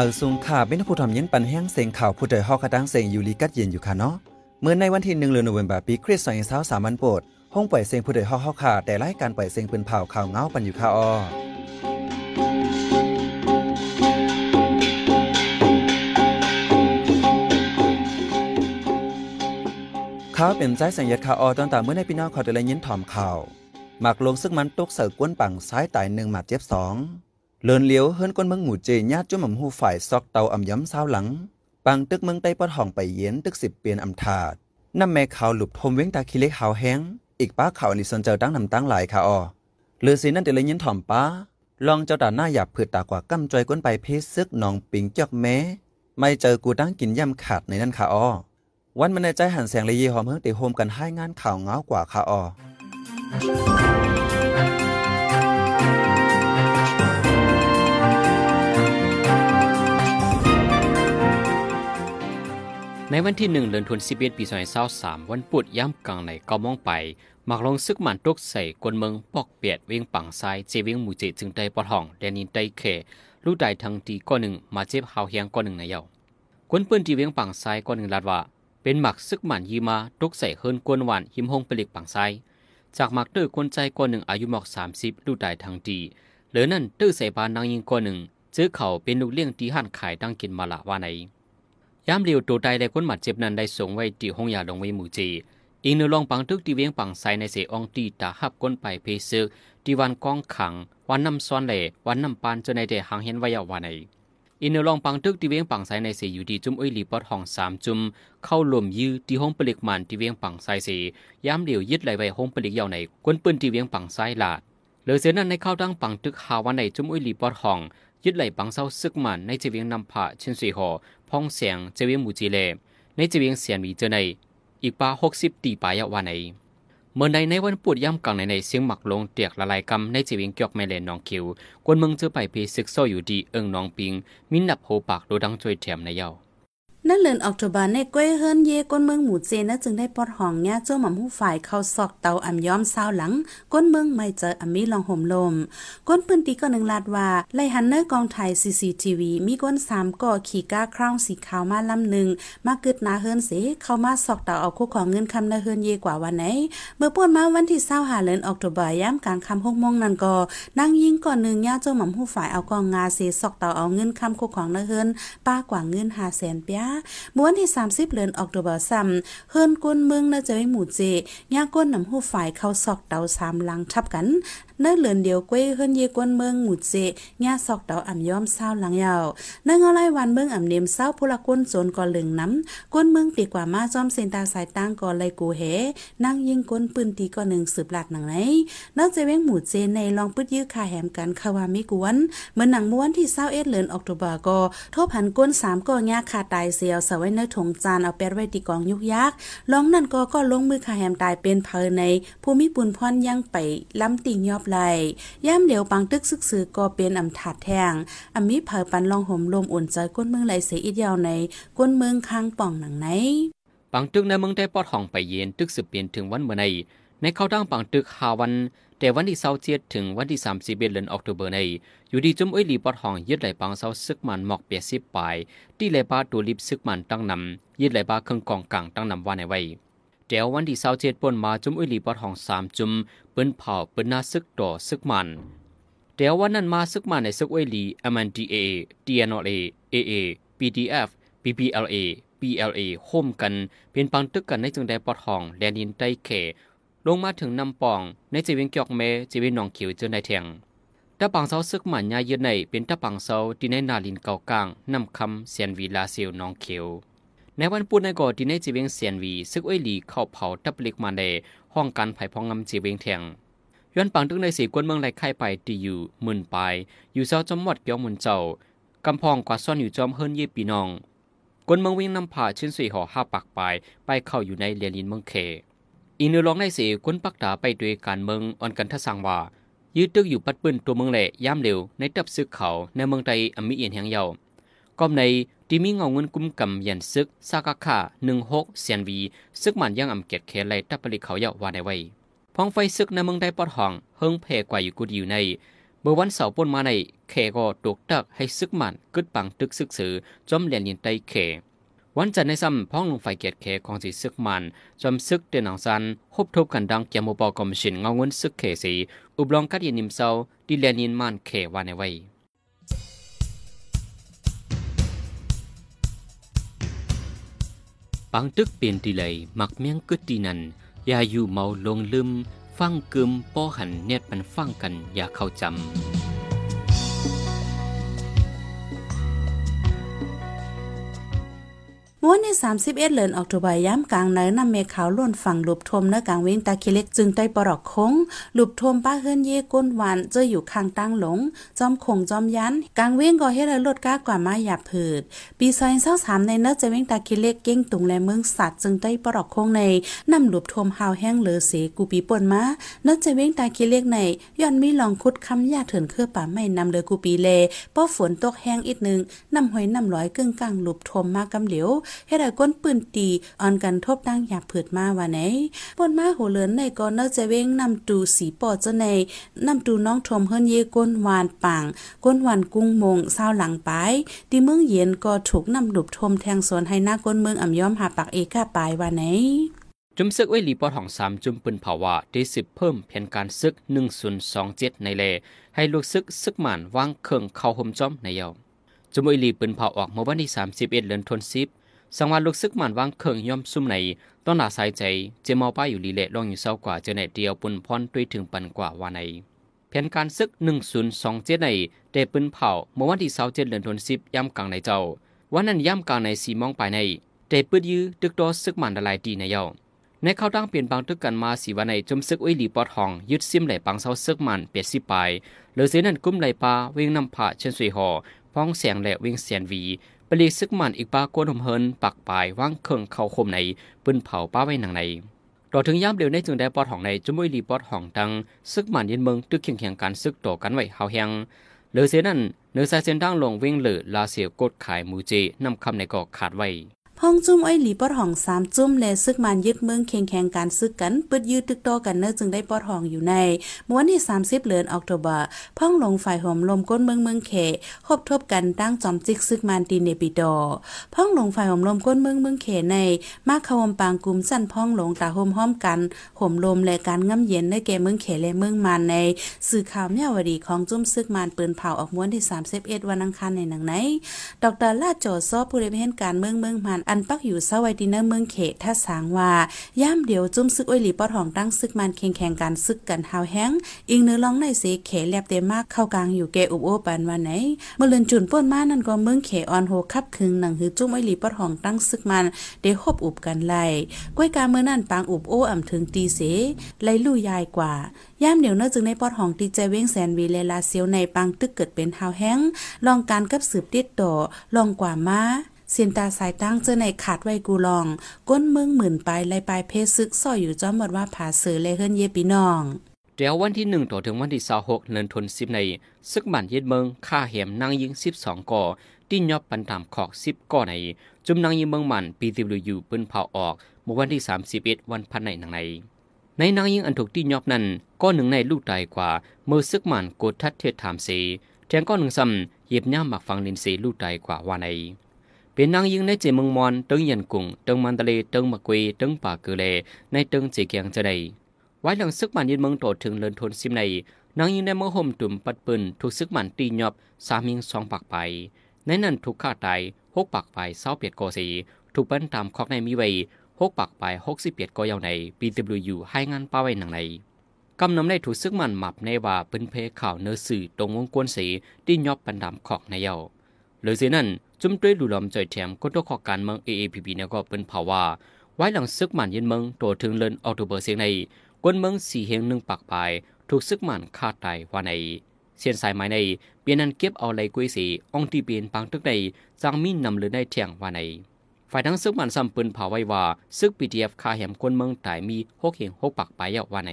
มาซุงข่าเป็นผู้ทำยินปันแห้งเสียงข่าวผู้ใดฮอกกระดังเสียงอยู่ลีกัดเย็นอยู่ค่ะเนาะเมื่อในวันที่หนึ่งเดือนโนเวมบาปีคริสต์ศักราชสามวันโปดห้องปล่อยเสียงผู้ใดฮอกฮอกค่ะแต่รายการปล่อยเสียงปืนเผาข่าวเงาปันอยู่ค่ะออข่าวเป็นใจสัญญาข่าวออตอนตามเมื่อในพี่น้องขอแต่ละยินถ่อมข่าวหมักลงซึ่งมันตกเสือกวนปังซ้ายตายหนึ่งหมัดเจ็บสอง เลินเลี้ยวเฮิรนก้นเมืองหมู่เจญาติจุ่มหำหูฝ่ายซอกเตาอ่ำย้ำเศร้าหลัง ปังตึกเมืองไต้ปอดห้องไปเย็นตึกสิบเปลี่ยนอำถาดน้ำแม่ขาวหลุบทมเว้งตาคิเล็กขาวแห้ง อีกป้าขาวนี่สนเจอตั้งนำตั้งหลายค่ะออเลือสีนั่นเดเลยยินถ่อมป้า ลองเจ้าตาหน้าหยาบผืดตากว่ากำจอยก้นไปเพศซึกหนองปิงจอกแม้ไม่เจอกูตั้งกินย่ำขาดในนั่นค่ะออวันมันในใจหันแสงเลยยีหอมเฮิงติโฮมกันให้งานข่าวเงากว่าค่ะออ ในวันที่หนึ่งเดือนธันวาคมปี2023วันปุดย่ำกลางในเก้ามองไปมักลงซึกหมันตกใส่กวนเมืองปอกเปียดเวียงปังซ้ายเจเวียงหมู่เจจึงได้ปอดห้องแดนินได้เขลูกได้ทั้งตีก้อนหนึ่งมาเจ็บหาวเฮียงก้อนหนึ่งในเยากวนปืนที่เวียงปังซ้ายก้อนหนึ่งลาดว่า เป็นหมักซึกหมันยีมาตกใส่เฮิรนกวนหวานหิมหงปลิกปังซ้ายจากหมักตื้อคนใจก้อนหนึ่งอายุหมอกสามสิบลูกได้ทั้งตีเหลือนั่นตื้อใส่บานนางยิงก้อนหนึ่งเจอเขาเป็นลูกเลี้ยงตีหันขายดังกินมาละว่าไหน ยามเรียวตัวใดและคนหมัดเจ็บนั้นได้ส่งไว้ที่ห้องยาลงไว้หมู่จีอีกนลองปังทึกที่เวียงปังไซในเสอองตีตาหับก้นไปเพซึกที่วันกองขัง วันน้ำซ้อนเหล่วันน้ำปานจนในเดหางเห็นว้ยาววันไหนอีกนลองปังทึกที่เวียงปังไซในเสอยู่ดีจุ่มเอ้ยลีปอดห้องสามจุ่มเข้าลมยื้อที่ห้องปลิกมันที่เวียงปังไซเสยามเรียวยึดไหลไว้ห้องปลิกยาวในกวนปืนที่เวียงปังไซลาดเหลือเสียนั้นในเข้าดังปังทึกหาวันในจุ่มเอ้ยลีปอดห้องยึดไหลปังเศร้าซึกมันในจีเวียงนำผาช่นสุยหอ พ้องเสียงเจวียงมูจีเลในจีเวียงเสียนมีเจอในอีกปาหกสิบตีปายวันในเมื่อในในวันปวดย่ำกลางในในเสียงหมักลงเตียกละลายกำในจีเวียงเกียกแม่เลนน้องคิวกวนเมืองเจอไปเพศึกโซอยู่ดีเอิงน้องปิงมินดับโหปากโดดังจวยแถมในเย้า นั่นเลือนออกตุบาในก้วยเฮิรนเยก้นเมืองหมู่เจนะจึงได้ปอดห้องเนี่ยโจ้หม่ำหูฝ่ายเข้าซอกเตาอ่ำย้อมซาวหลัง ก้นเมืองไม่เจออ่ำมีลองห่มลม ก้นปืนตีก็หนึ่งลาดว่าไล่หันเนอร์กองไทย CCTV มีก้นสามก่อขี่ก้าคราวสีขาวมาลำหนึ่งมากึดนาเฮิรนเสเข้ามาซอกเตาเอาคู่ของเงินคำนาเฮิรนเยกว่าวันไหน เมื่อป่วนมาวันที่เศร้าหาเลือนออกตุบาย่ำกลางคำหกโมงนั่นก็นั่งยิงก่อนหนึ่งย่าโจ้หม่ำหูฝ่ายเอากองงาเสซอกเตาเอาเงินคำคู่ของนาเฮิรนป้ากว่าเงินหาแสนเปียมื่อวันที่ 30เดือนออกตุลาซ้ำเฮิรนก้นเมืองน่าจะไว้หมู่เจย่าก้นนำหูฝ่ายเข้าซอกเตาสามลังทับกัน เนื้อเหลือนเดียวก้วยเฮิรนเยก้นเมืองหมู่เจย่าซอกเตาอ่ำย้อมเศร้าหลังยาวเนื้อเงาไล่วันเมืองอ่ำเนมเศร้าผู้ละก้นโจนก่อเหลืองน้ำก้นเมืองตีกว่ามาจอมเซนตาสายตั้งก่อไลกูเหนั่งยิงก้นปืนตีก่อหนึ่งสืบหลักหนังไหนนอกจากเว้งหมู่เจในลองปึดยื้อคาแหมกันคาวามิกวนเหมือนหนังม้วนที่เศร้าเอ็ดเลือนออกตุบาก็ทบหันก้นสามก่อย่าคาตายเสียวสไว้ในถงจานเอาแปดไว้ตีกองยุกยักลองนั่นก็ก็ลงมือคาแหมตายเป็นเพอในภูมิปุนพรยังไปล้ำติงยอบไหลย่ามเหลียวปังตึกซึกซือก็เป็นอำถาดแทงอำมีเผอปันลองห่มลมอุ่นใจก้นเมืองไหลเสียอีกยาวในก้นเมืองค้างป่องหนังไหนปังตึกในเมืองได้ปอดห้องไปเย็นตึกสืบเปลี่ยนถึงวันเมื่อในในเข้าดั้งปังตึกหาวันแต่วันที่เสาร์เจ็ดถึงวันที่สามสิบเดือนออกตุเบอร์ใน อยู่ดีจุ่มเอ้ยลีปอดห้องยึดไหลปังเสาซึกมันหมอกเปียสิบปลายที่ไหลปาตัวลิบซึกมันตั้งนำยึดไหลปาเครื่องกองกลางตั้งนำวันในไว้ เดี๋ยววันที่เสาร์เจ็ดปนมาจุ่มเอ้ยลีปอดห้องสามจุ่มเปิ้นเผาเปิ้นหน้าซึกต่อซึกมันเดี๋ยววันนั้นมาซึกมันในซึกเอ้ยลี MNDAA TNLA AA PDF PPLA PLA โฮมกันเป็นปังตึกกันในจึงได้ปอดห้องแดนดินใต้เขลงมาถึงนำปองในจีเวียงเกียกเมจีเวียงหนองเขียวเจอในแทงตาปังเซาซึกหมันยายืนในเป็นตาปังเซาที่ในนาลินเก่ากลางนำคำเสียนวีลาเซียวหนองเขียว ในวันปุนในก่อที่ในจีเวงเสียนวีซึกอ้อยหลีเข้าเผาตับเล็กมาในห้องการไผ่พองงำจีเวงแทงย้อนปังตึกในสีกวนเมืองไหลไข่ไปตีอยู่มื่นปอยู่เซาจอมหมดเกี่ยวมุนเจ้ากำพองกว่าซ่อนอยู่จอมเฮิรนเย่ปีนองกวนเมืองวิ่งนำผ่าชิ้นสุยห่อห้าปากไปไปเข้าอยู่ในเรียนลินเมืองเค อีนอร้องในสียคนปักตาไปด้วยการเมืองอ่อนกันทสังว่ายืดตึกอยู่ปัดปืนตัวเมืองแหล่ย่ำเร็วในตับซึกเขาในเมืองไทยอมิเอียนแห่งเยาก้อมใน ที่มีเงาเงินกุมกำยันซึกซากาคาหนึ่งหกเซียนวีซึกมันยังอำเกียดเขไลตับผลิเขาเยาว่าในไว้พองไฟซึกในเมืองไทยปอดห้องเฮิงเพกว่าอยู่กุดอยู่ในเมื่อวันเสาร์ป่นมาในแขก็ตกตักให้ซึกมันกึดปังตึกซึกสือจอมเลียนยินไตแขวันจันทร์ในซ้ำพ้องลงไฟเกียรติแขของสีซึกมันจอมซึกเดนหนังซันฮบทบกันดังแกมบอกอมชินเงาเงินซึกแขสีอุบลองกัดยินนิมเซาดิเลียนยินมันแขวานในไว้ ปังตึกเปลี่ยนตีเลยมักเมียงกึดตีนันอย่าอยู่เมาลงลืม ฟังกึมป้อหันเน็ดมันฟังกันอย่าเข้าจำ ม้วนใน 31เดือนออกตุบายย้ำกลางในนำเมฆขาวล้วนฝั่งหลุบทมเนื้อกลางเว้งตาคิเล็กจึงได้ปลอกคงหลุบทมป้าเฮือนเย่ก้นหวานเจออยู่ข้างตั้งหลง จอมคงจอมยันกลางเว้งก็เฮ็ดให้ลดก้ากว่ามาหยาบผืด ปีซอยเศร้าสามในเนื้อจะเว้งตาคิเล็กเก้งตุงและเมืองสัตว์จึงได้ปลอกคงในนำหลุบทมหาวแห้งเหลือเสกูปีป่นมาเนื้อจะเว้งตาคิเล็กในย้อนมีลองคุดคำยาเถินเครือป่าไม่นำเลือกูปีเลป้อฝนตกแห้งอีกนึงนำหอยนำร้อยกึ่งกลางหลุบทมมากำเหลียวเฮ็ดให้ก้นปืนตีออนกันทบดังหยาบผืดมาว่าไหนปนมาโหเลินในก็เนอจะเว้งนำตูสีปอเจ้าในนำตูน้องทมเฮิรนเยก้นวานปังก้นวานกุ้งมงเศร้าหลังไปตีเมืองเย็นก็ถูกนำดุบทมแทงสวนให้หน้าก้นเมืองอ่ำย้อมหาปักเอกาปายว่าไหนจุมซึกไว้หลีปอดของสามจุมปืนเผาวะได้สิบเพิ่มแผนการซึกหนึ่งศูนย์สองเจ็ดในเล ให้ลูกซึกซึกหมานวางเครื่องเข้าห่มจอมในเยาจุมไว้หลีปืนเผาออกเมื่อวันที่สามสิบเอ็ดเดือนธันวาคม สังวาลูกซึกหมันวางเครงย่อมซุ่มในต้องหนาสายใจเจมอป้าอยู่ลีเละลองอยู่เศร้ากว่าเจอในเดียวปุ่นพรด้วยถึงปันกว่าว่าในแผนการซึกหนึ่งศูนย์สองเจ็ดในเดปืนเผาเมื่อวันที่เสาร์เจ็ดเดือนธันวาคมย่ำกลางในเจ้า วันนั้นย่ำกลางในสีมองไปในเดปืนยื้อดึกดอซึกหมันละลายดีในเย้าในเข้าตั้งเปลี่ยนบางตึกกันมาสีวันในจมซึกอุ้ยหลีปอดห้องยึดซิมไหลปังเสาซึกมันเปียดสิปลายเหลือเสียนั่นกุ้มไหลปลาเวงนำผ่าเชิญสวยหอพ้องแสงและเวงเสียนวี ปลีซึกมันอีกปากวนหมเฮินปักปลายว่างเครื่องเข้าคมในปืนเผาป้าไว้หนังในต่อถึงย่ามเดียวในจึงได้ปอดห้องในจมุยลีปอดห้องดังซึกมันยินเมืองตึกเคียงเคียงการซึกต่อกันไว้เฮาแหงเหลือเสียนั่นเนื้อสายเส้นดังลงเว่งเหลือลาเสียกดขายมูเจนำคำในกอกขาดไว้ ห้องจุ้มไอ้หลีปอดห้องสามจุ้มและซึกมันยึดเมืองเคียงแข่งการซึกกันปึดยืดตึกโตกันเนอจึงได้ปอดห้องอยู่ในม้วนที่30เดือนออกตุบาพ่องลงฝ่ายหอมลมก้นเมืองเมืองเขคบทบกันตั้งจอมจิกซึกมันตีเนปิดอพ่องลงฝ่ายหอมลมก้นเมืองเมืองเขในมาขวมปางกลุ่มสั้นพ่องหลงตาโฮมห้อมกันห่มลมและการง่ำเย็นในแก่เมืองเขและเมืองมันในสื่อข่าวเมียวดีของจุ้มซึกมันปืนเผาออกม้วนที่31วันอังคารในหนังไหนดอกเตอรลาดโจซอผู้ได้เห็นการเมืองเมืองมันอันปักอยู่เศร้าไวดินเนอร์เมืองเขตท่าสางว่าย่ามเดียวจุ้มซึกอ้อยหลีปอดห้องตั้งซึกมันเคียงแข่งการซึกกันหาวแห้งอิงเนื้อร้องในเสเขแลบเต็มมากเข้ากลางอยู่แกอุบโอปันวันไหนเมื่อเลือนจุนป้นมานั่นก็เมืองเขออนโฮคับคึงหนังหือจุ้มอ้อยหลีปอดห้องตั้งซึกมันเดฮบอุบกันไล่ก้วยกาเมื่อนั่นปางอุบโออ่ำถึงตีเสไล่ลู่ยายกว่าย่ามเดียวเนื้อจึงในปอดห้องตีใจเว้งแสนวีเลลาเซียวในปางตึกเกิดเป็นหาวแห้งลองการกับสืบติดต่อลองกว่ามา เสียนตาสายตั้งเจอในขาดไว้กูลอง ก้นเมืองหมื่นไปไลปลายเพศซึกซ่อยอยู่จอมหมดว่าผาเสือเลยเฮิรนเยปีน้องเดี๋ยววันที่หนึ่งต่อถึงวันที่สหกเดือนธันวาคมในซึกบันเย็ดเมืองฆ่าเหมนางยิงสิบสองก่อที่ยอบปันตามขอกสิบก่อใน จุมนางยิงเมืองมันปีติวอยู่ปืนเผาออกเมื่อวันที่สามสิบเอ็ดวันพันในหนังในในนางยิงอันถูกที่ยอบนั้นก็หนึ่งในลูกตายกว่าเมื่อซึกมันโกดทัดเทศถามเสแทงก็หนึ่งซ้ำเหยียบย่ำหมักฟังลินเสลูกตายกว่าว่าใน เป็นนางยิงในเจเมืองมอนตึงยันกุงตึงมันตะเลตึงมะกวีตึงป่าเกเลในตึงเจเกียงจะได้ไว้หลังซึกมันยินเมืองโตถึงเลินทนซิมในนางยิงในเมืองห่มตุ่มปัดปืนถูกซึกมันตีหยอบสามิงสองปากไป ในนั้นถูกฆ่าตายหกปากไปเศร้าเปียดโกสีถูกปั้นตามคอกในมีไว้หกปากไปหกสิบเปียดก็ยาวในปีตบลูอยู่ให้งานป้าไว้หนังในกำนำได้ถูกซึกมันหมับในว่าเป็นเพข่าวเนื้อสื่อตรงวงกวนสีที่ยอบปันดามขอกในเยา หรือเสียนั้นจุ่มด้วยหลุลอมใจแถมก็ต้องขอการเมือง AAPP เนี่ยก็เป็นภาวะไว้หลังซึกมันยินเมืองตัวถึงเลินออกตุเบอร์เสียงในกวนเมืองสี่เฮงหนึ่งปากปลายถูกซึกมันฆ่าตายว่าในเสียนสายไม้ในเปลี่ยนนันเก็บเอาไหลกุ้ยสีองตีเปลี่ยนปางตึกในจางมีนำเลือในเทียงว่าในฝ่ายทั้งซึกมันซ้ำปืนเผาไว้ว่าซึก PDF คาแหมกวนเมืองตายมีหกเฮงหกปากปลายว่าใน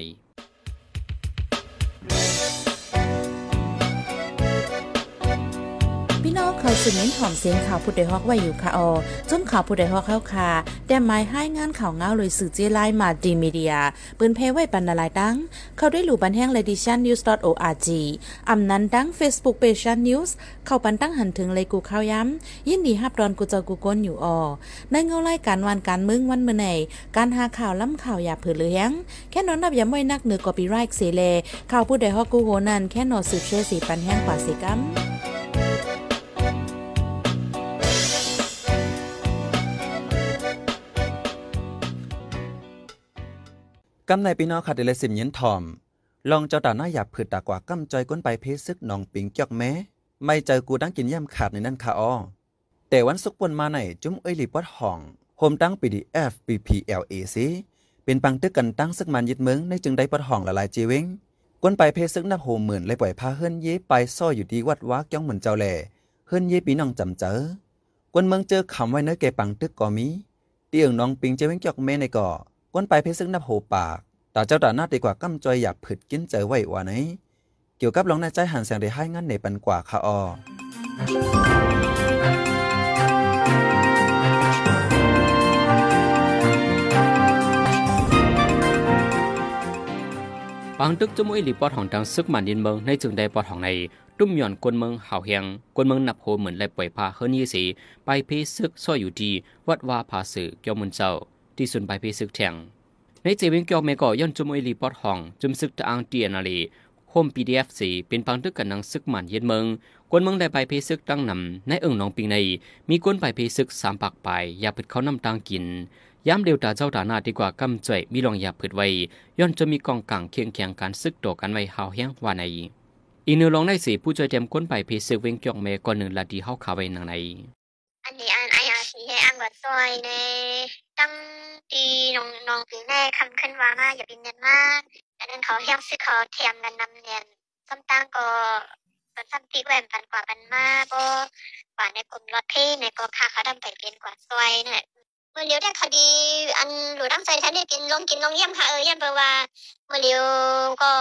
องเคอยสืบเน้นถ่อมเสียงข่าวผู้ใดฮอกไว้อยู่ค่ะออจนข่าวผู้ใดฮอกเข้าค่ะแต่หมายให้งานข่าวเงาเลยสื่อเจไลน์มาดีมีเดียปืนเพไว้ปันนาลายดัง เข้าด้วยหลู่บันแห้ง ledition news org อำนั้นดัง Facebook page news เข้าปันตั้งหันถึงเลยกูข้าวย้ำยินดีฮับดอนกูเจ้ากูก้นอยู่ออในเงาไล่การวันการมึงวันเมื่อไหนการหาข่าวล้ำข่าวอย่าเผือเลี้ยงแค่นอนนับย้ำไว้นักเหนือกอปีไรค์เสเลข่าวผู้ใดฮอกกูโหนันแค่นอสืบเชื่อสีปันแห้งกว่าสีกัม กำในปีนอขัดเดลสิมเย็นทอม ลองเจ้าตาหน้าหยาบผืดตากว่ากำจอยก้นไปเพซึกหนองปิงจอกแม้ ไม่เจอกูดังกินย่ำขาดในนั่นค่ะอ้อแต่วันสุกปนมาไหนจุ้มเอ้ยหลีปอดห้องโฮมตั้งปีดีเอฟปีพีเอลเอซีเป็นปังตึกกันตั้งซึกมันยึดเมืองในจึงได้ปอดห้องละลายจีเวงก้นไปเพซึกนับโหหมื่นเลยปล่อยพาเฮิรนเย่ไปซ่ออยู่ดีวัดวักจ้องเหมือนเจ้าแหล่เฮิรนเย่ปีน้องจำเจอกวนเมืองเจอคำไว้เนื้อแกปังตึกก่อมีเตียงน้องปิงเจเวงจอกแม่ในก่อ ก้นไปเพซึกนับโหปากต่เจ้าตาหน้าดีกว่าก้ำจอยอยากผึดกินเจอไว้ว่าไหนเกี่ยวกับลองในใจหันแสงได้ให้งั้นในปันกว่าค่ะอปางตึกจมวยลีปอดของดังซึกมันดินเมืองในจึงได้ปอดของในตุ้มหย่อนกวนเมืองห่าวเฮียงกวนเมืองนับโหเหมือนและปล่อยพาเฮิรนยี่สีไปเพซึกซ่อยอยู่ดีวัดว่าภาสือเกี่ยวมุนเจ้า ที่สุนไปเพซึกแทงในเจวิงเกียวเมก่อย่อนจมวยลีปอดของจุมซึกตะอังเตียนาลีโฮมปีดีเอฟสีเป็นปังตึกกันนังซึกมันเย็นเมืองกวนเมืองได้ไปเพซึกตั้งนำในเอิงหนองปิงใน มีกวนไปเพซึกสามปากไปอยาปิดเขานำตังกินย้ำเร็วตาเจ้าตาหน้าดีกว่ากำจ่วยมีลองยาผืดไว้ย้อนจะมีกองกลางเคียงเคียงการซึกโตกันไว้หาวแห้งว่าในอีกหนึ่งลองได้สีผู้ช่วยเตรียมค้นไปเพซึกเวงเกียงเมก่อนหนึ่งลาดีเฮาขาไว้นางในอันนี้อัน ว่าซอยในตั้งตีน้องน้องปีแน่คำขึ้นว่ามาอย่าบินเนียนมากอันนั้นเขาเฮียงซื้อเขาเทียมกันนำเนียนซ้ำตั้งก็เป็นซ้ำปีแหวนปันกว่าปันมาบ่กว่าในกลุ่มรถเพ่ในก็ค่าเขาดำไปเป็นกว่าซอยเนี่ยเมื่อเลี้ยวได้คดีอันหลูตั้งใจท่านได้กินลงกินลงเยี่ยมค่ะเออยันเปว่าเมื่อเลี้ยวก็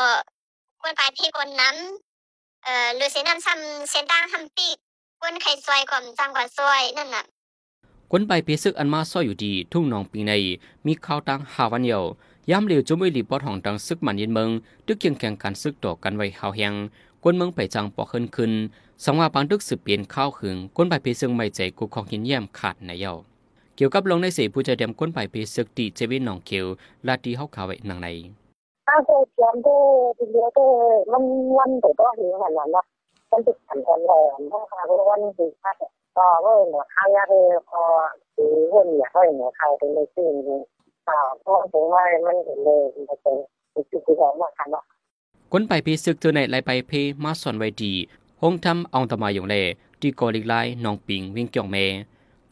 กวนไปที่คนน้ำเอ่อหรือเสน้ำซ้ำเส้นตั้งทำปีกก้นไข่ซอยก่อมจังกว่าซอยนั่นน่ะ ค้นไปเพซึกอันมาซ่อยอยู่ดี ทุ่งหนองปีใน มีข่าวตังหาวันเดียวย้ำเร็วจมวยลีปอดของดังซึกมันเย็นเมืองตึกเคียงแข่งการซึกโตกันไว้หาวแหงกวนเมืองไปจังปอกขึ้นขึ้นสังว่าปังตึกสืบเปลี่ยนข้าวขึงก้นไปเพซึกไม่ใจกูของหินเยี่ยมขาดในเยาเกี่ยวกับลงในเสียผู้ใจเดียมก้นไปเพซึกตีเจวินหนองเขียวลาดีเฮาขาวไว้นางในถ้าเคยเตรียมได้ทีเดียวได้มันวันแต่ก็เห็นขนาดนั้นมันติดขันกันแรงนะคะเพราะวันที่พัด ก็ว่าหนูข้าวยาเลยพอหรือหุ้นอยากให้หนูข้าวเป็นเลยซึ่งอ่าเพราะถึงว่ามันเห็นเลยมันเป็นจุดที่เรามาคันเนาะก้นไปเพซึกเจอในไหลไปเพมาสอนไว้ดีหงทำเอาตมาอย่างแลที่กอลิกไลน้องปิงวิ่งเกี่ยวแม่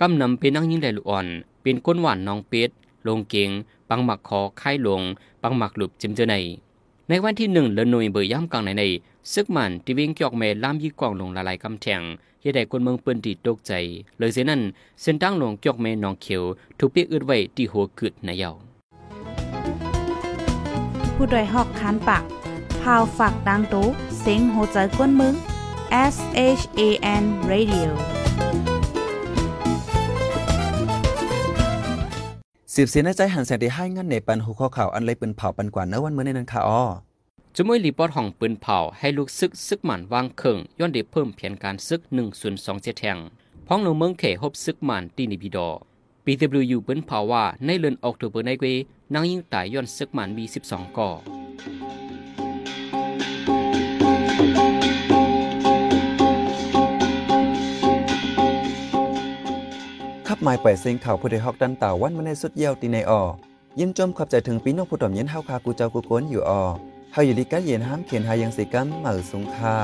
กำนำเป็นนั่งยิ่งได้ลูกอ่อน เป็นก้นหวานน้องเป็ดลงเกงปังหมักคอค่ายลง ปังหมักหลุบจิมเจอในในวันที่หนึ่งเลือนน่วยเบยย่ำกลางในในซึกมันที่วิ่งเกี่ยวแม่ล่ามยี่กวางลงละลายกำแทง เฮ็ดให้คนเมืองเปิ้นติดตกใจ เลยเสียนั้นเส้นทางลงเกี่ยวแม่น้องเขียวถูกเปียกอึดไว้ที่หัวกึดในเยาผู้ดยหอกคานปากพาวฝากดังตู้เสียงโหใจกวนมึง S H A N Radio สืบเสียในใจหันแสงได้ให้งั้นในปันหัวข้อข่าวอันเลยเป็นเผาปันกว่าเนื้อวันเมื่อในนั้นค่ะอ้อ จมวยรีปอดห้องปืนเผาให้ลูกซึกซึกหมันวางเคิงย้อนเดเพิ่มแผนการซึก1 0 2เจแทงพ้องลงเมืองเขฮบซึกหมันตีนิบิดอ PWU ปืนเผาว่าในเดือนออกตุเบอร์ในเกวนางยิงตายย้อนซึกหมันมี 12ก่อขับหมายปล่อยเสียงข่าวผู้ใดฮอกดันต่าวันมาในสุดเยี่ยวตีในออยินจมขอบใจถึงปีน้องผู้ถ่อมเย็นเฮาคากูเจ้ากูโกนอยู่ออ เฮาอยู่ดีกะเย็นห้ามเขียนหายังสิกัมเหมือสุงคา